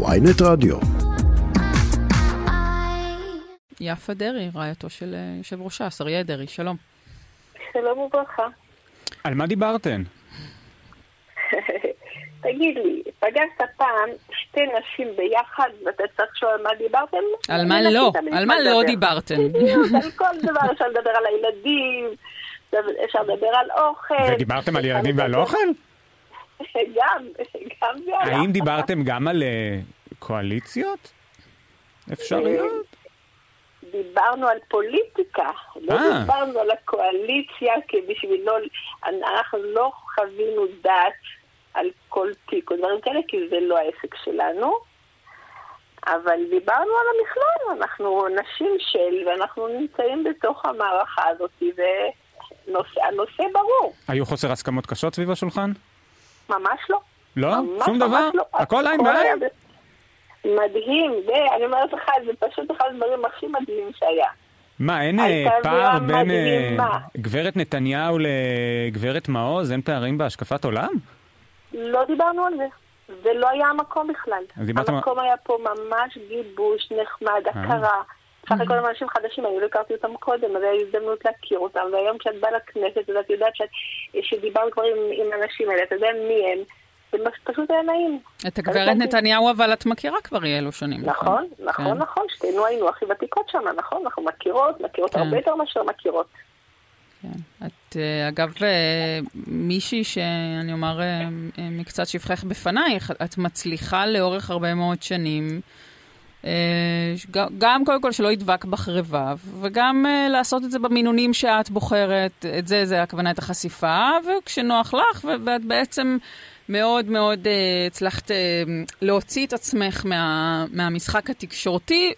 ויינט רדיו. יפה דרעי, רעייתו של אה, יושב ראשה, שריה דרעי, שלום. שלום וברכה. על מה דיברתן? תגיד לי, פגשת פעם שתי נשים ביחד ואתה צריך לשאול על מה דיברתם? על מה לא, על מה לא דיברתן. על כל דבר אפשר לדבר על הילדים, אפשר לדבר על אוכל. ודיברתם על ילדים ועל אוכל? גם, גם זה היה. האם דיברתם גם על אה, קואליציות? אפשריות? דיברנו על פוליטיקה, לא אה. דיברנו על הקואליציה, כי בשביל לא, אנחנו לא חווינו דעת על כל תיק או דברים כאלה, כי זה לא העסק שלנו. אבל דיברנו על המכלול, אנחנו נשים של, ואנחנו נמצאים בתוך המערכה הזאת, והנושא ברור. היו חוסר הסכמות קשות סביב השולחן? ממש לא. לא? ממש שום ממש דבר? לא. הכל עין בעין? מדהים, זה, אני אומרת לך, זה פשוט אחד הדברים הכי מדהימים שהיה. מה, אין אה, פער בין אה, מדהימה. גברת נתניהו לגברת מעוז? אין פערים בהשקפת עולם? לא דיברנו על זה. זה לא היה המקום בכלל. המקום היה פה ממש גיבוש, נחמד, הכרה. סך הכל הם אנשים חדשים, היו, לא הכרתי אותם קודם, אז הייתה הזדמנות להכיר אותם, והיום כשאת באה לכנסת, אז את יודעת שאת- שדיברת כבר עם, עם האנשים האלה, אתה יודע מי הם, זה פשוט היה נעים. את הגברת נתניהו אבל את מכירה כבר אי אלו שנים, נכון, נכון, כן. נכון, שתינו היינו הכי ותיקות שם, נכון, אנחנו מכירות, מכירות כן. הרבה יותר מאשר מכירות. כן. את, אה, אגב, אה, מישהי שאני אומר אה, מקצת שבחך בפנייך, את מצליחה לאורך הרבה מאוד שנים, גם קודם כל שלא ידבק בך רבב, וגם אה, לעשות את זה במינונים שאת בוחרת, את זה, זה הכוונה את החשיפה, וכשנוח לך, ואת בעצם מאוד מאוד אה, הצלחת אה, להוציא את עצמך מה, מהמשחק התקשורתי,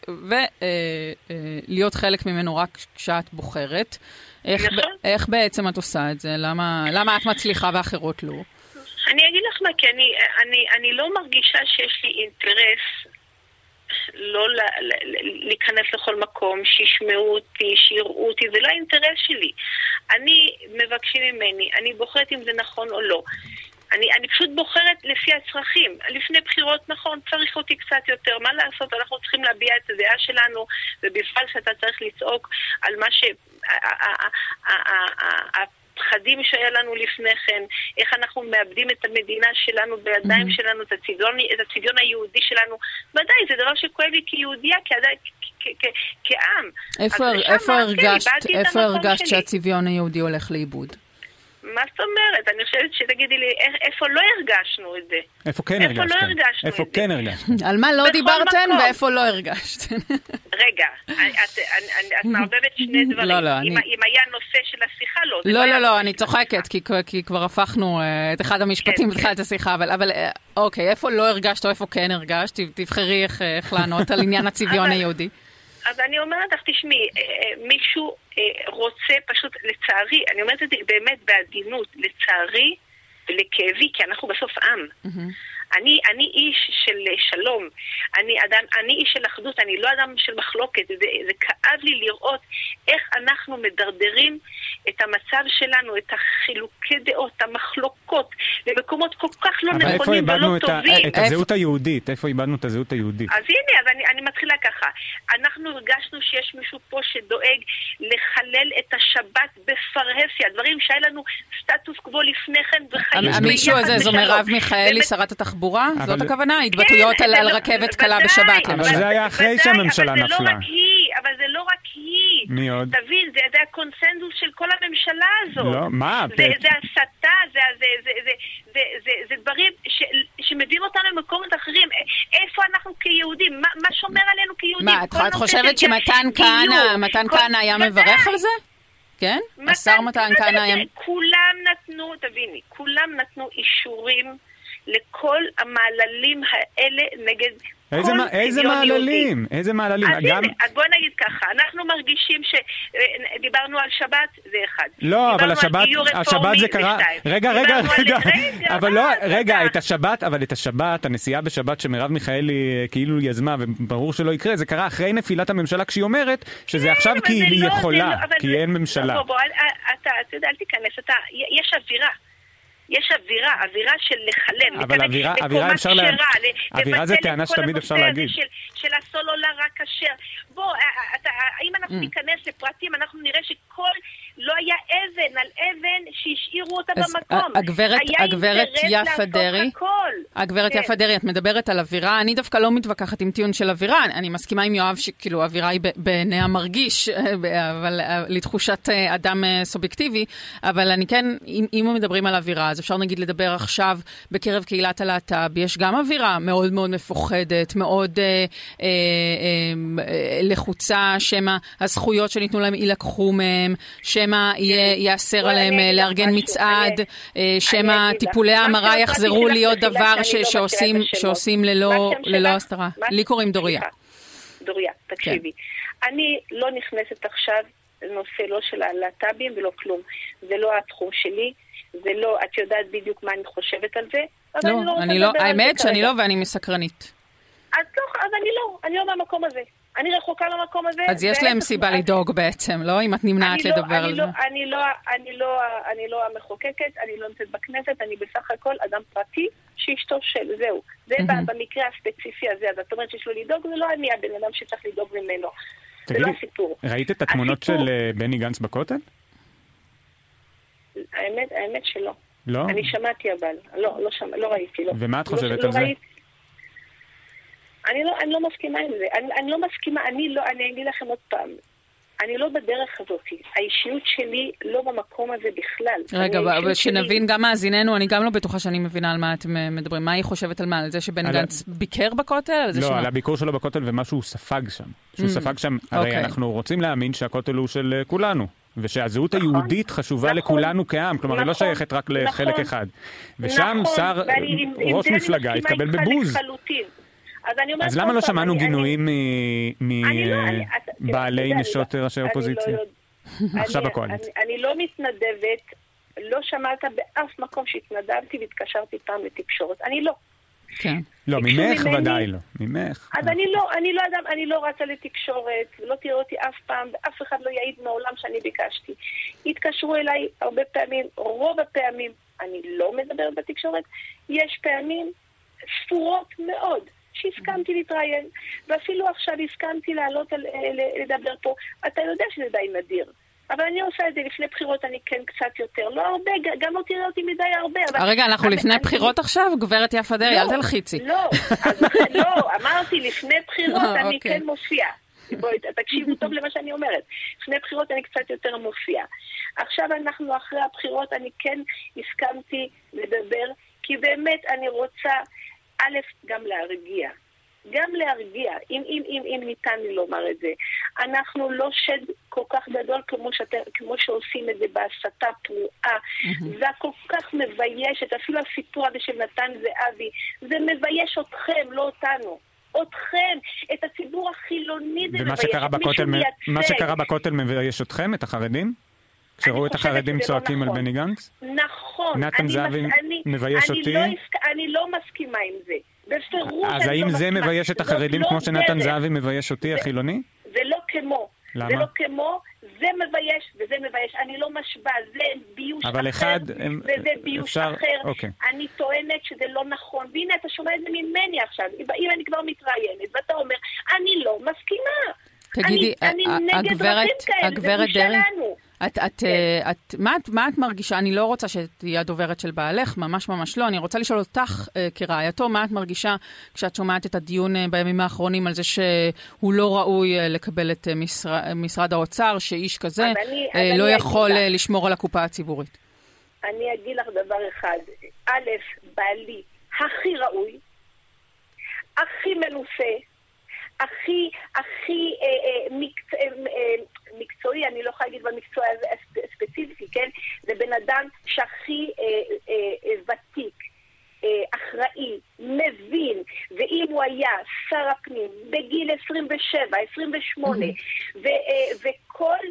ולהיות חלק ממנו רק כשאת בוחרת. איך, נכון. איך בעצם את עושה את זה? למה, למה את מצליחה ואחרות לא? אני אגיד לך מה, כי אני, אני, אני לא מרגישה שיש לי אינטרס לא להיכנס לכל מקום, שישמעו אותי, שיראו אותי, זה לא האינטרס שלי. אני, מבקשים ממני, אני בוחרת אם זה נכון או לא. אני, אני פשוט בוחרת לפי הצרכים. לפני בחירות, נכון, צריך אותי קצת יותר. מה לעשות? אנחנו צריכים להביע את הדעה שלנו, ובפרט שאתה צריך לצעוק על מה ש... הפחדים שהיה לנו לפני כן, איך אנחנו מאבדים את המדינה שלנו בידיים שלנו, את הצביון, את הצביון היהודי שלנו. ודאי, זה דבר שכואב לי כיהודייה, כעדיין- כעם. איפה, הרגשת. שהצביון היהודי הולך לאיבוד? מה זאת אומרת? אני חושבת שתגידי לי, איך- איפה לא הרגשנו את זה? איפה כן איפה לא הרגשתם? הרגשנו איפה את זה? כן הרגשתם? על מה לא דיברתן מקום. ואיפה לא הרגשתן? רגע, את, מערבבת שני דברים. לא, לא, אם, אני- אם היה נושא של השיחה, לא. לא, לא, לא, נושא אני צוחקת. כי, כי כבר הפכנו אה, את אחד המשפטים כן, בתחילת השיחה, אבל, אבל אה, אוקיי, איפה לא הרגשת או איפה כן הרגשת? תבחרי איך, אה, לענות על עניין הצביון אבל- היהודי. אז אני אומרת לך, תשמעי, אה, אה, מישהו אה, רוצה פשוט, לצערי, אני אומרת את זה באמת בעדינות, לצערי ולכאבי, כי אנחנו בסוף עם. אני, אני איש של שלום, אני, אדם, אני איש של אחדות, אני לא אדם של מחלוקת. זה, זה כאב לי לראות איך אנחנו מדרדרים את המצב שלנו, את החילוקי דעות, המחלוקות, למקומות כל כך לא אבל איפה נכונים ולא איבדנו את ה- טובים. את הזהות היהודית? איפה איבדנו את הזהות היהודית? אז הנה, אז אני, אני מתחילה ככה. אנחנו הרגשנו שיש מישהו פה שדואג לחלל את השבת בפרהסיה, דברים שהיה לנו סטטוס קוו לפני כן וחיים המישהו הזה זו. מרב מיכאלי, שרת התחבורה? אבל- זאת הכוונה? התבטאויות כן, על על לא- רכבת קלה בשבת, אבל למשל. זה היה אחרי שהממשלה אבל זה נפלה. לא רק היא, אבל זה לא רק היא. מי עוד? תבין, זה, זה הקונסנזוס של כל הממשלה הזאת. לא, מה? זה, זה הסתה, זה, זה, זה, זה, זה, זה, זה דברים ש, שמביאים אותנו למקומות אחרים. איפה אנחנו כיהודים? מה, מה שומר עלינו כיהודים? מה, את חושבת שמתן כהנא, מתן כהנא היה. מברך על זה? כן? השר מתן כהנא היה... כולם נתנו, תביני, כולם נתנו אישורים לכל המעללים האלה נגד איזה כל מה- איזה צביון יהודי. מעללים? איזה מעללים? אז גם... הנה, בוא נגיד ככה, אנחנו מרגישים שדיברנו על שבת, זה אחד. לא, אבל השבת, השבת זה קרה... רגע, רגע, רגע. אבל לא, רגע, את השבת, אבל את השבת, הנסיעה בשבת שמרב מיכאלי אה, כאילו יזמה, וברור שלא יקרה, זה קרה אחרי נפילת הממשלה, כשהיא אומרת שזה עכשיו כן, אבל כי היא לא- יכולה, לא- כי אין ממשלה. בוא, בוא, אל- אל- אתה, אתה יודע, אל תיכנס, אתה, יש אווירה. יש אווירה, אווירה של לחלל, אבל אווירה, אווירה אפשר לה... אווירה זה טענה שתמיד אפשר להגיד. של, של הסולולר הכשר. בוא, אה, אה, אתה, אם אנחנו mm. ניכנס לפרטים, אנחנו נראה שכל, לא היה אבן על אבן שהשאירו אותה אז במקום. הגברת, הגברת יפה דרעי, הגברת כן. יפה דרעי, את מדברת על אווירה, אני דווקא לא מתווכחת עם טיעון של אווירה, אני, מסכימה עם יואב שכאילו אווירה היא בעיני המרגיש, אבל לתחושת אדם סובייקטיבי, אבל אני כן, אם, אם מדברים על אווירה, אז אפשר נגיד לדבר עכשיו בקרב קהילת הלהט"ב, יש גם אווירה מאוד מאוד מפוחדת, מאוד אה, אה, אה, לחוצה, שמא הזכויות שניתנו להם יילקחו מהם, שמא ייאסר עליהם אה, לארגן מצעד, אה, שמא טיפולי ההמרה יחזרו להיות דבר לא שעושים ללא הסתרה. לי קוראים דוריה. דוריה, תקשיבי. כן. אני לא נכנסת עכשיו לנושא לא של הלהט"בים ולא כלום. זה לא התחום שלי. זה לא, את יודעת בדיוק מה אני חושבת על זה, אבל לא, אני לא אני לא, האמת שאני לא ואני מסקרנית. אז לא, אז אני לא, אני לא במקום הזה. אני רחוקה למקום הזה. אז יש להם סיבה לדאוג בעצם, לא? אם את נמנעת לא, לדבר על לא, זה. אני לא, אני, לא, אני לא המחוקקת, אני לא נמצאת בכנסת, אני בסך הכל אדם פרטי שאשתו של, זהו. זה במקרה הספציפי הזה, אז את אומרת שיש לו לדאוג, זה לא אני הבן אדם שצריך לדאוג ממנו. זה לא הסיפור. ראית את התמונות של אה, בני גנץ בכותל? האמת, האמת שלא. לא? אני שמעתי אבל, לא, לא, לא ראיתי, לא. ומה את חושבת על זה? אני לא, אני לא מסכימה עם זה. אני, אני לא מסכימה, אני לא, אני אגיד לכם עוד פעם. אני לא בדרך הזאת. האישיות שלי לא במקום הזה בכלל. רגע, אבל שנבין שלי... גם מאזיננו, אני גם לא בטוחה שאני מבינה על מה אתם אה, מדברים. מה היא חושבת על מה? על זה שבני על... גנץ ביקר בכותל? על לא, שמה... על הביקור שלו בכותל ומה שהוא ספג שם. שהוא mm, ספג שם, הרי okay. אוקיי. אנחנו רוצים להאמין שהכותל הוא של אה, כולנו. ושהזהות נכון, היהודית חשובה נכון, לכולנו כעם, כלומר, נכון, היא לא נכון, שייכת רק לחלק נכון, אחד. ושם נכון, שר, ראש מפלגה התקבל בבוז. אז, אז למה לא שמענו גינויים מבעלי לא, נשות ראשי אופוזיציה? עכשיו הקואליציה. אני לא מתנדבת, לא שמעת באף מקום שהתנדבתי והתקשרתי פעם לתקשורת. אני לא. כן. לא, ממך ודאי לא. ממך. אז אני לא, אני לא אדם, אני לא רצה לתקשורת, לא תראה אותי אף פעם, ואף אחד לא יעיד מעולם שאני ביקשתי. התקשרו אליי הרבה פעמים, רוב הפעמים אני לא מדברת בתקשורת, יש פעמים ספורות מאוד שהסכמתי להתראיין, ואפילו עכשיו הסכמתי לעלות על, אה, לדבר פה. אתה יודע שזה די נדיר. אבל אני עושה את זה לפני בחירות, אני כן קצת יותר. לא הרבה, גם לא תראה אותי מדי הרבה. אבל... רגע, אנחנו אבל, לפני אני... בחירות עכשיו? גברת יפה דרעי, לא, אל תלחיצי. לא, אז, לא, אמרתי לפני בחירות אני אוקיי. כן מופיע. בואי, תקשיבו טוב למה שאני אומרת. לפני בחירות אני קצת יותר מופיע. עכשיו אנחנו אחרי הבחירות, אני כן הסכמתי לדבר, כי באמת אני רוצה, א', גם להרגיע. גם להרגיע, אם, אם, אם, אם ניתן לי לומר את זה. אנחנו לא שד כל כך גדול כמו, שאת, כמו שעושים את זה בהסתה פרועה. זה כל כך מבייש, אפילו הסיפור הזה של נתן זהבי, זה מבייש אתכם, לא אותנו. אתכם, את הציבור החילוני זה מבייש, את מי שהוא מייצג. מה שקרה בכותל מבייש אתכם, את החרדים? כשראו את החרדים לא צועקים לא נכון. על בני גנץ? נכון. נתן זהבי מבייש אני אותי? לא, אני לא מסכימה עם זה. בפירוש אז האם זה מבייש את החרדים לא כמו שנתן זהבי מבייש אותי, החילוני? זה לא כמו. למה? זה לא כמו, זה מבייש וזה מבייש. אני לא משווה, זה ביוש אבל אחר, אחד, וזה ביוש אפשר... אחר. אוקיי. אני טוענת שזה לא נכון. והנה, אתה שומע את זה ממני עכשיו. אם אני כבר מתראיינת, ואתה אומר, אני לא מסכימה. תגידי, אני, אני נגד הגברת דרעי, את, את, כן. uh, את, מה, מה את מרגישה? אני לא רוצה שתהיה הדוברת של בעלך, ממש ממש לא. אני רוצה לשאול אותך uh, כרעייתו, מה את מרגישה כשאת שומעת את הדיון uh, בימים האחרונים על זה שהוא לא ראוי לקבל את uh, משר, משרד האוצר, שאיש כזה אני, לא יכול uh, לשמור על הקופה הציבורית? אני אגיד לך דבר אחד. א', בעלי הכי ראוי, הכי מנוסה, הכי, הכי אה, אה, מקצוע, אה, אה, מקצועי, אני לא יכולה להגיד במקצוע הזה ספציפי, כן? זה בן אדם שהכי אה, אה, אה, ותיק. אה, אחראי, מבין, ואם הוא היה שר הפנים בגיל 27, 28, mm-hmm. ו, אה, וכל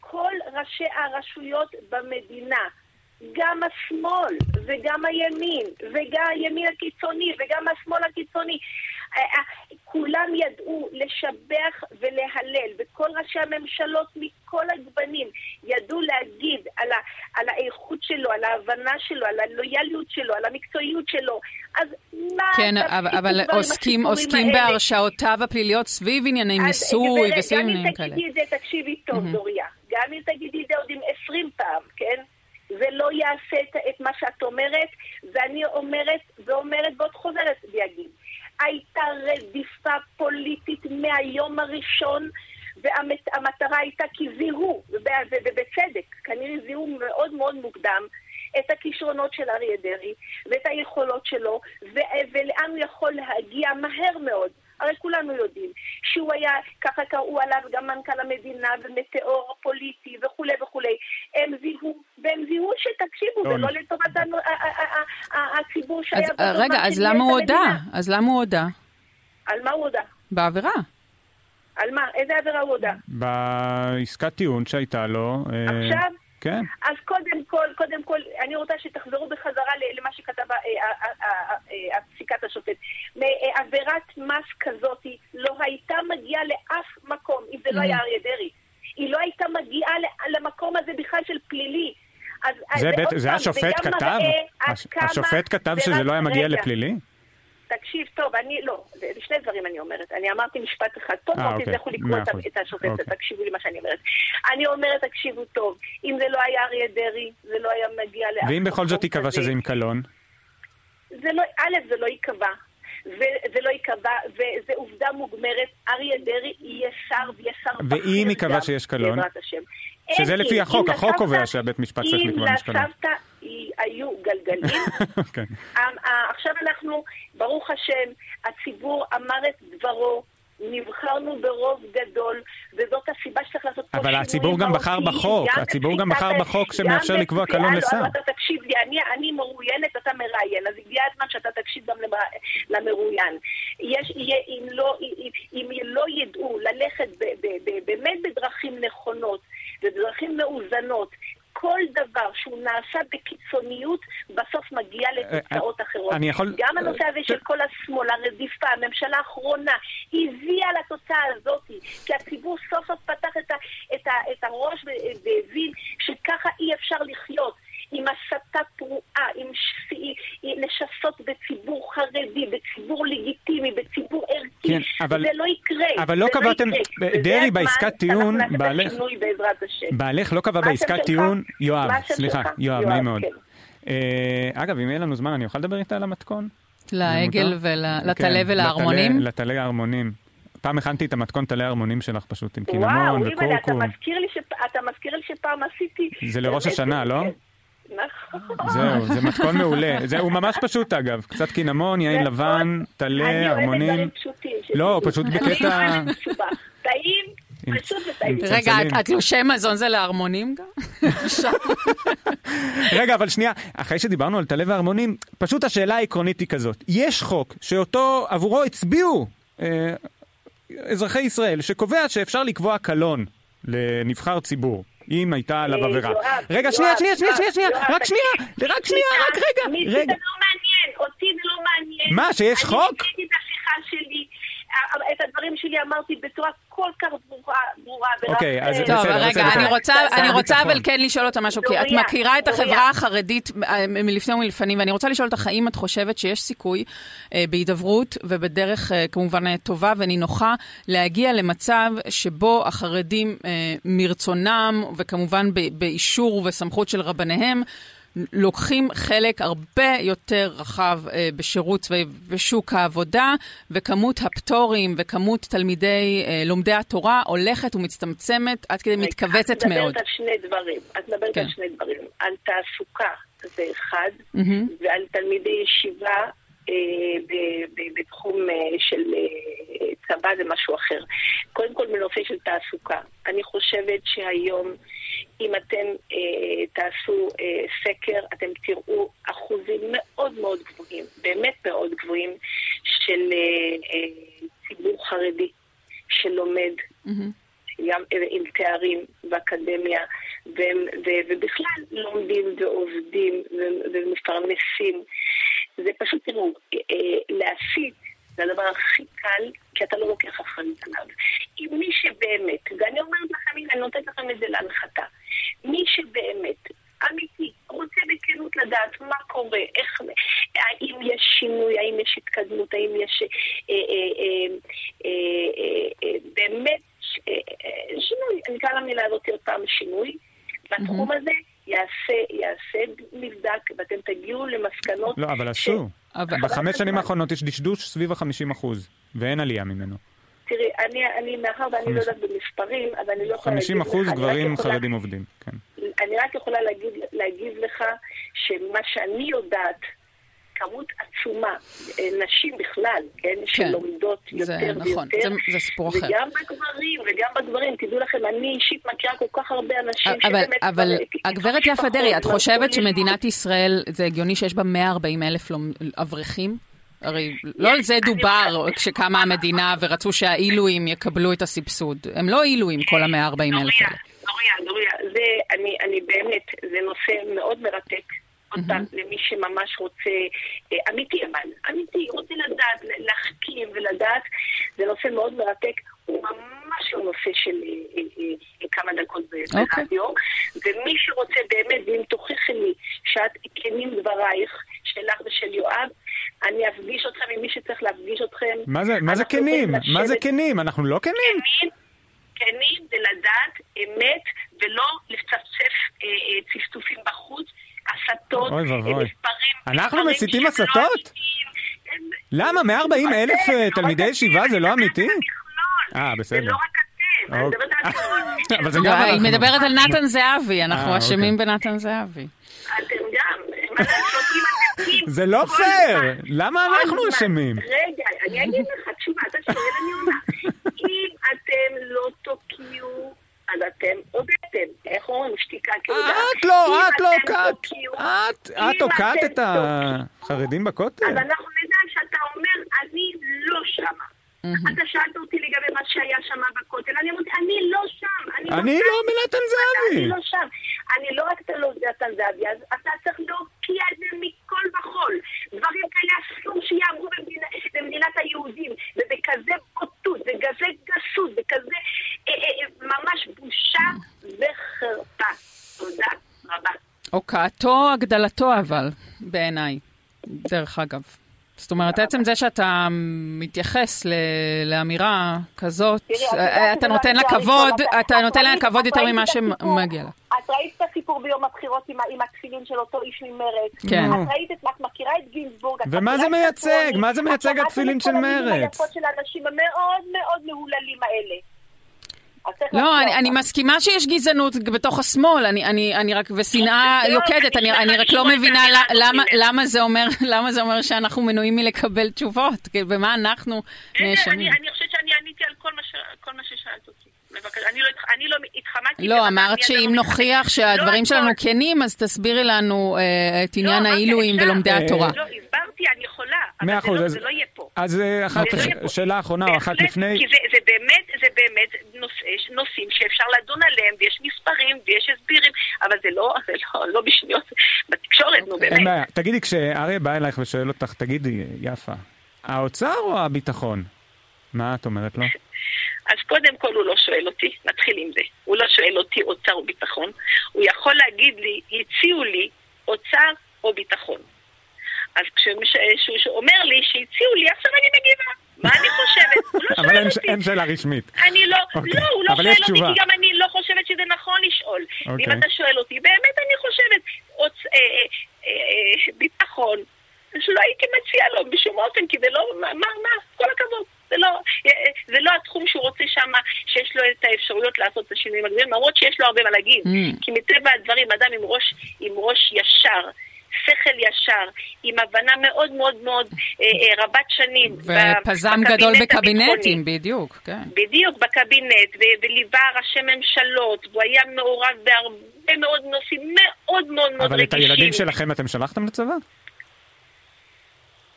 כל ראשי הרשויות במדינה, גם השמאל וגם הימין, וגם הימין הקיצוני וגם השמאל הקיצוני, כולם ידעו לשבח ולהלל, וכל ראשי הממשלות מכל הגוונים ידעו להגיד על, ה, על האיכות שלו, על ההבנה שלו, על הלויאליות שלו, על המקצועיות שלו. אז מה... כן, אבל, אבל עוסקים, עוסקים בהרשעותיו הפליליות סביב ענייני מיסוי וסביב עניינים כאלה. גם אם תגידי את זה, תקשיבי טוב, mm-hmm. דוריה. גם אם תגידי את זה עוד עם עשרים פעם, כן? זה לא יעשה את, את מה שאת אומרת, ואני אומרת, ואומרת ועוד חוזרת ויגיד. הייתה רדיפה פוליטית מהיום הראשון, והמטרה הייתה כי זיהו, ובצדק, כנראה זיהו מאוד מאוד מוקדם, את הכישרונות של אריה דרעי ואת היכולות שלו, ולאן הוא יכול להגיע מהר מאוד. הרי כולנו יודעים שהוא היה, ככה קראו עליו גם מנכ"ל המדינה ומטאור פוליטי וכולי וכולי. הם זיהו, והם זיהו שתקשיבו, זה לא לטובת הציבור שהיה... רגע, אז למה הוא הודה? אז למה הוא הודה? על מה הוא הודה? בעבירה. על מה? איזה עבירה הוא הודה? בעסקת טיעון שהייתה לו. אה, עכשיו? כן. אז קודם כל, קודם כל, אני רוצה שתחזרו בחזרה למה שכתב פסיקת השופט. עבירת מס כזאת לא הייתה מגיעה לאף מקום, אם זה לא היה אריה דרעי. היא לא הייתה מגיעה למקום הזה בכלל של פלילי. זה השופט כתב? השופט כתב שזה לא היה מגיע לפלילי? תקשיב טוב, אני, לא, זה שני דברים אני אומרת. אני אמרתי משפט אחד, טוב מאוד, אוקיי. תלכו לקרוא את השופט, אוקיי. תקשיבו לי מה שאני אומרת. אני אומרת, תקשיבו טוב, אם זה לא היה אריה דרעי, זה לא היה מגיע לאף ואם בכל זאת ייקבע שזה עם קלון? זה לא, א', זה לא ייקבע. וזה לא ייקבע, וזו עובדה מוגמרת, אריה דרעי יהיה שר ויהיה שר בכיר ואם ייקבע שיש קלון? שזה לפי החוק, החוק קובע שהבית משפט צריך לקבוע משקלון. אם לסבתא היו גלגלים, כן. עכשיו אנחנו, ברוך השם, הציבור אמר את דברו, נבחרנו ברוב גדול, וזאת הסיבה שצריך לעשות פה שינויים אבל הציבור גם בחר בחוק, הציבור גם בחר בחוק שמאפשר לקבוע קלון לשר. תקשיב לי, אני מרואיינת, אתה מראיין, אז הגיע הזמן שאתה תקשיב גם למרואיין. יש, יהיה, אם, לא, אם, אם לא ידעו ללכת ב, ב, ב, באמת בדרכים נכונות, בדרכים מאוזנות, כל דבר שהוא נעשה בקיצוניות, בסוף מגיע לתוצאות אחרות. אני יכול... גם הנושא הזה של כל השמאל, הרדיפה, הממשלה האחרונה, הביאה לתוצאה הזאת, כי הציבור סוף סוף פתח את, ה, את, ה, את הראש והבין שככה אי אפשר לחיות. עם הסתה פרועה, עם לשסות בציבור חרדי, בציבור לגיטימי, בציבור ערכי. כן, אבל, זה לא יקרה. אבל לא, לא קבעתם, דרעי בעסקת טיעון, בעלך, בעלך לא קבע בעסקת טיעון, יואב, סליחה, יואב, נעים מאוד. כן. אה, אגב, אם יהיה לנו זמן, אני אוכל לדבר איתה על המתכון? לעגל ולטלה כן, ולהרמונים? לטלה ההרמונים. פעם הכנתי את המתכון טלי ההרמונים שלך פשוט, עם קינמון וקורקום. וואו, אתה מזכיר לי שפעם עשיתי... זה לראש השנה, לא? נכון. זהו, זה מתכון מעולה. זה, הוא ממש פשוט אגב, קצת קינמון, יין לבן, טלה, הרמונים. אני אוהבת דברים פשוטים. לא, פשוט בקטע... טעים. רגע, התלושי מזון זה להרמונים גם? רגע, אבל שנייה, אחרי שדיברנו על טלה והרמונים, פשוט השאלה העקרונית היא כזאת. יש חוק שאותו עבורו הצביעו אה, אזרחי ישראל, שקובע שאפשר לקבוע קלון לנבחר ציבור. אם הייתה עליו עבירה. רגע, שנייה, שנייה, שנייה, שנייה, רק שנייה, רק שנייה, רק רגע, רגע. זה לא מעניין, אותי זה לא מעניין. מה, שיש חוק? אני את השיחה שלי, את הדברים שלי אמרתי בצורה כל כך ברורה. אוקיי, אז בסדר, בסדר. רגע, אני רוצה אבל כן לשאול אותה משהו, כי את מכירה את החברה החרדית אה, מלפני ומלפנים, ואני רוצה לשאול אותך, האם את חושבת שיש סיכוי אה, בהידברות ובדרך אה, כמובן טובה ונינוחה להגיע למצב שבו החרדים מרצונם, וכמובן באישור וסמכות של רבניהם, לוקחים חלק הרבה יותר רחב אה, בשירות צבאי בשוק העבודה, וכמות הפטורים וכמות תלמידי, אה, לומדי התורה הולכת ומצטמצמת עד כדי מתכווצת מאוד. את מדברת על שני דברים. את מדברת כן. על שני דברים. על תעסוקה זה אחד, mm-hmm. ועל תלמידי ישיבה בתחום אה, של אה, צבא זה משהו אחר. קודם כל בנושא של תעסוקה. אני חושבת שהיום... אם אתם אה, תעשו אה, סקר, אתם תראו אחוזים מאוד מאוד גבוהים, באמת מאוד גבוהים, של אה, אה, ציבור חרדי שלומד. Mm-hmm. גם אה, עם תארים באקדמיה, והם, ו, ובכלל לומדים ועובדים ומפרנסים. זה פשוט, תראו, אה, להסית זה הדבר הכי קל, כי אתה לא לוקח אחריות עליו. אם מי שבאמת, ואני אומרת לכם, הנה, אני נותנת לכם את זה להנחתה, מי שבאמת אמיתי, רוצה בכנות לדעת מה קורה, איך, האם יש שינוי, האם יש התקדמות, האם יש אה, אה, אה, באמת שינוי, אני אקרא למילה הזאת עוד פעם שינוי, בתחום הזה יעשה, יעשה מבדק ואתם תגיעו למסקנות... לא, אבל עשו. בחמש שנים האחרונות יש דשדוש סביב ה-50 אחוז, ואין עלייה ממנו. תראי, אני, אני מאחר ואני לא יודעת במספרים, אז אני לא יכולה להגיד לך... 50 אחוז גברים חרדים עובדים, כן. אני רק יכולה להגיד, להגיד לך שמה שאני יודעת, כמות עצומה, נשים בכלל, כן, כן שלומדות יותר נכון, ויותר. זה, זה סיפור אחר. וגם בגברים, וגם בגברים, תדעו לכם, אני אישית מכירה כל כך הרבה אנשים אבל, שבאמת... אבל הגברת יפה דרעי, את חושבת שמדינת ישראל, זה הגיוני שיש בה 140 אלף אברכים? הרי לא על זה דובר כשקמה המדינה ורצו שהעילויים יקבלו את הסבסוד. הם לא עילויים כל ה-140 אלף האלה. דוריה, דוריה, זה, אני, אני באמת, זה נושא מאוד מרתק. עוד פעם, למי שממש רוצה, אה, אמיתי אבל, אמיתי, רוצה לדעת, להחכים ולדעת, זה נושא מאוד מרתק, הוא ממש לא נושא של אה, אה, כמה דקות אוקיי. ברדיו, ומי שרוצה באמת, ואם תוכיחי לי שאת כנים דברייך, שלך ושל יואב, אני אפגיש אתכם עם מי שצריך להפגיש אתכם. מה זה, מה זה כנים? מה זה כנים? אנחנו לא כנים? כנים זה לדעת אמת ולא לצפצף אה, צפצופים בחוץ, הסתות, אוי ואבוי. אנחנו מסיתים הסתות? למה? 140 אלף אה, תלמידי ישיבה זה לא אמיתי? אה, בסדר. זה לא רק אתם. אבל זה גם היא מדברת על נתן זהבי, אנחנו אה, אשמים אוקיי. בנתן זהבי. אתם גם, זה לא פייר, למה אנחנו אשמים? רגע, אני אגיד לך, תשובה, אתה שואל, אני עונה. אם אתם לא תוקיעו, אז אתם הודעתם. איך אומרים? שתיקה כהודעה. את לא, את לא הוקעת. את הוקעת את החרדים בכותל? אז אנחנו נדע שאתה אומר, אני לא שמה. אתה שאלת אותי לגבי מה שהיה שם בכותל, אני אמרתי, אני לא שם. אני לא, לא מנתן זהבי. אני לא שם. אני לא רק אתה לא נתן זהבי, אז אתה צריך להוקיע את זה מכל וכול. דברים כאלה אסור שיאמרו במדינת היהודים, ובכזה בוטות, בכזה גסות, בכזה אה, אה, אה, ממש בושה וחרפה. תודה רבה. הוקעתו, הגדלתו אבל, בעיניי, דרך אגב. זאת אומרת, עצם זה שאתה מתייחס לאמירה כזאת, אה, אתה נותן לה כבוד, אתה נותן לה כבוד יותר ממה שמגיע לה. את ראית את הסיפור ביום הבחירות עם התפילין של אותו איש ממרצ. כן. את ראית את, את מכירה את גינזבורג. ומה זה מייצג? מה זה מייצג התפילין של מרצ? את מכירה את היפות של האנשים המאוד מאוד מהוללים האלה. לא, אני, אני מסכימה שיש גזענות בתוך השמאל, אני, אני, אני רק, ושנאה יוקדת, אני, אני רק לא מבינה למה, למה, זה אומר, למה זה אומר שאנחנו מנועים מלקבל תשובות, במה אנחנו נאשמים. אני חושבת שאני עניתי על כל מה ששאלת אותי. אני לא, אני לא התחמקתי. לא, אמרת שאם נוכיח לא שהדברים שלנו כנים, אז תסבירי לנו אה, את עניין לא, העילויים ולומדי התורה. לא, הסברתי, אני יכולה, אבל זה לא יהיה פה. אז אה, לא שאלה אחרונה או אחת לפני. כי זה באמת, זה באמת נושאים שאפשר לדון עליהם, ויש מספרים, ויש הסבירים, אבל זה לא בשניות בתקשורת, נו באמת. אין בעיה. תגידי, כשאריה בא אלייך ושואל אותך, תגידי, יפה, האוצר או הביטחון? מה את אומרת לו? קודם כל הוא לא שואל אותי, נתחיל עם זה. הוא לא שואל אותי אוצר או ביטחון. הוא יכול להגיד לי, הציעו לי אוצר או ביטחון. אז כשהוא אומר לי שהציעו לי, עכשיו אני מגיבה. מה אני חושבת? הוא לא שואל אותי. אבל אין שאלה רשמית. אני לא, אוקיי. לא, הוא לא שואל אותי, כי גם אני לא חושבת שזה נכון לשאול. אוקיי. אם אתה שואל אותי, באמת אני חושבת. אה, אה, אה, ביטחון, שלא הייתי מציע לו בשום אופן, כי זה לא, מה, מה, כל הכבוד. זה לא, זה לא התחום שהוא רוצה שם, שיש לו את האפשרויות לעשות את השינויים הגדולים, למרות שיש לו הרבה מה להגיד. Mm. כי מטבע הדברים, אדם עם ראש, עם ראש ישר, שכל ישר, עם הבנה מאוד מאוד מאוד אה, אה, רבת שנים. ופזם גדול בקבינטים, בדיוק, כן. בדיוק, בקבינט, וליווה ראשי ממשלות, והוא היה מעורב בהרבה מאוד נושאים מאוד מאוד מאוד רגישים. אבל את הילדים שלכם אתם שלחתם לצבא?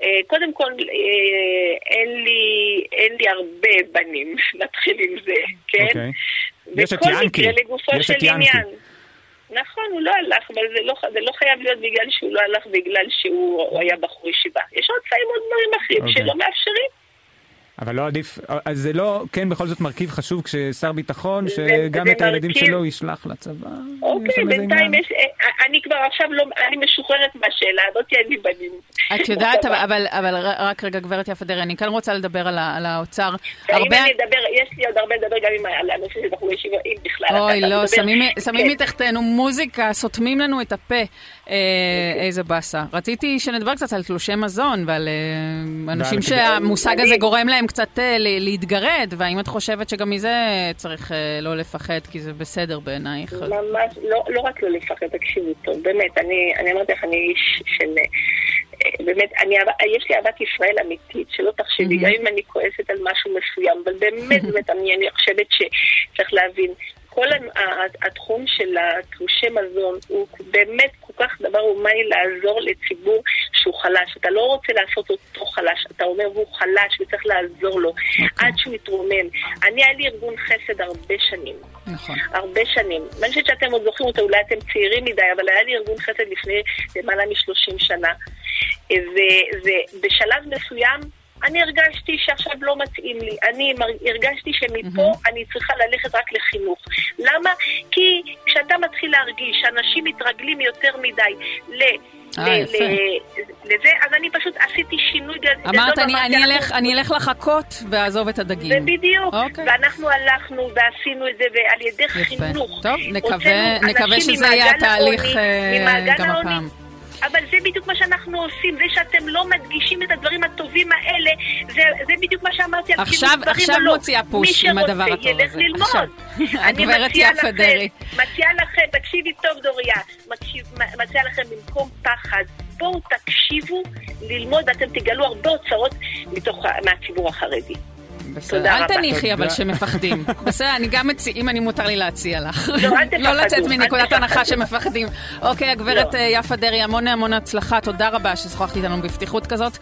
אה, קודם כל, אה, אין לי, אין לי הרבה בנים, נתחיל עם זה, כן? Okay. אוקיי. יש את ינקי, יש את ינקי. נכון, הוא לא הלך, אבל זה לא, זה לא חייב להיות בגלל שהוא לא הלך בגלל שהוא היה בחור ישיבה. יש עוד צעים עוד דברים אחרים okay. אוקיי. שלא מאפשרים. אבל לא עדיף, אז זה לא, כן, בכל זאת מרכיב חשוב כששר ביטחון, שגם את הילדים שלו ישלח לצבא. אוקיי, בינתיים יש, אה, אני כבר עכשיו לא, אני משוחררת מהשאלה הזאת, אין לי בנים. את יודעת, אבל, אבל רק רגע, גברת יפה דרעי, אני כאן רוצה לדבר על, על האוצר. הרבה... אם אני אדבר, יש לי עוד הרבה לדבר גם עם, על הנושא של בחורי ישיבה, אם בכלל. אוי, לא, שמים, שמים כן. מתחתנו מוזיקה, סותמים לנו את הפה. אה, איזה באסה. רציתי שנדבר קצת על תלושי מזון ועל אה, אנשים שהמושג הזה גורם להם קצת אה, להתגרד, והאם את חושבת שגם מזה צריך לא לפחד, כי זה בסדר בעינייך? ממש, לא, לא רק לא לפחד, תקשיבו טוב, באמת, אני, אני אמרתי לך, אני איש של... באמת, אני, יש לי אהבת ישראל אמיתית, שלא תחשבי, גם אם אני כועסת על משהו מסוים, אבל באמת, באמת, אני, אני חושבת שצריך להבין, כל התחום של התלושי מזון הוא באמת כך דבר הומני לעזור לציבור שהוא חלש. אתה לא רוצה לעשות אותו חלש, אתה אומר הוא חלש וצריך לעזור לו okay. אוקיי. עד שהוא יתרומם. אני, היה לי ארגון חסד הרבה שנים. נכון. הרבה שנים. אני חושבת שאתם עוד זוכרים אותו, אולי אתם צעירים מדי, אבל היה לי ארגון חסד לפני למעלה מ-30 שנה. ובשלב מסוים אני הרגשתי שעכשיו לא מתאים לי. אני הרגשתי שמפה mm-hmm. אני צריכה ללכת רק לחינוך. למה? כי כשאתה מתחיל להרגיש שאנשים מתרגלים יותר מדי ל... אה, יפה. לזה, אז אני פשוט עשיתי שינוי גדול. אמרת, אני, אני, אלך, אני אלך לחכות ואעזוב את הדגים. ובדיוק. אוקיי. ואנחנו הלכנו ועשינו את זה, ועל ידי יפה. חינוך. טוב, נקווה, נקווה שזה יהיה התהליך אה, גם הפעם. אבל זה בדיוק מה שאנחנו עושים, זה שאתם לא מדגישים את הדברים הטובים האלה, זה, זה בדיוק מה שאמרתי על עכשיו, עכשיו לא. מוציאה פוש עם הדבר הטוב הזה. מי שרוצה ילך ללמוד. הגברת יפה דרעי. מציעה לכם, תקשיבי טוב דוריה, מציעה לכם במקום פחד, בואו תקשיבו ללמוד ואתם תגלו הרבה אוצרות מהציבור החרדי. בסדר, אל תניחי אבל שמפחדים. בסדר, אני גם מציע, אם אני מותר לי להציע לך. לא. לא לצאת מנקודת הנחה שמפחדים. אוקיי, הגברת לא. יפה דרעי, המון המון הצלחה, תודה רבה ששוחחת איתנו בפתיחות כזאת.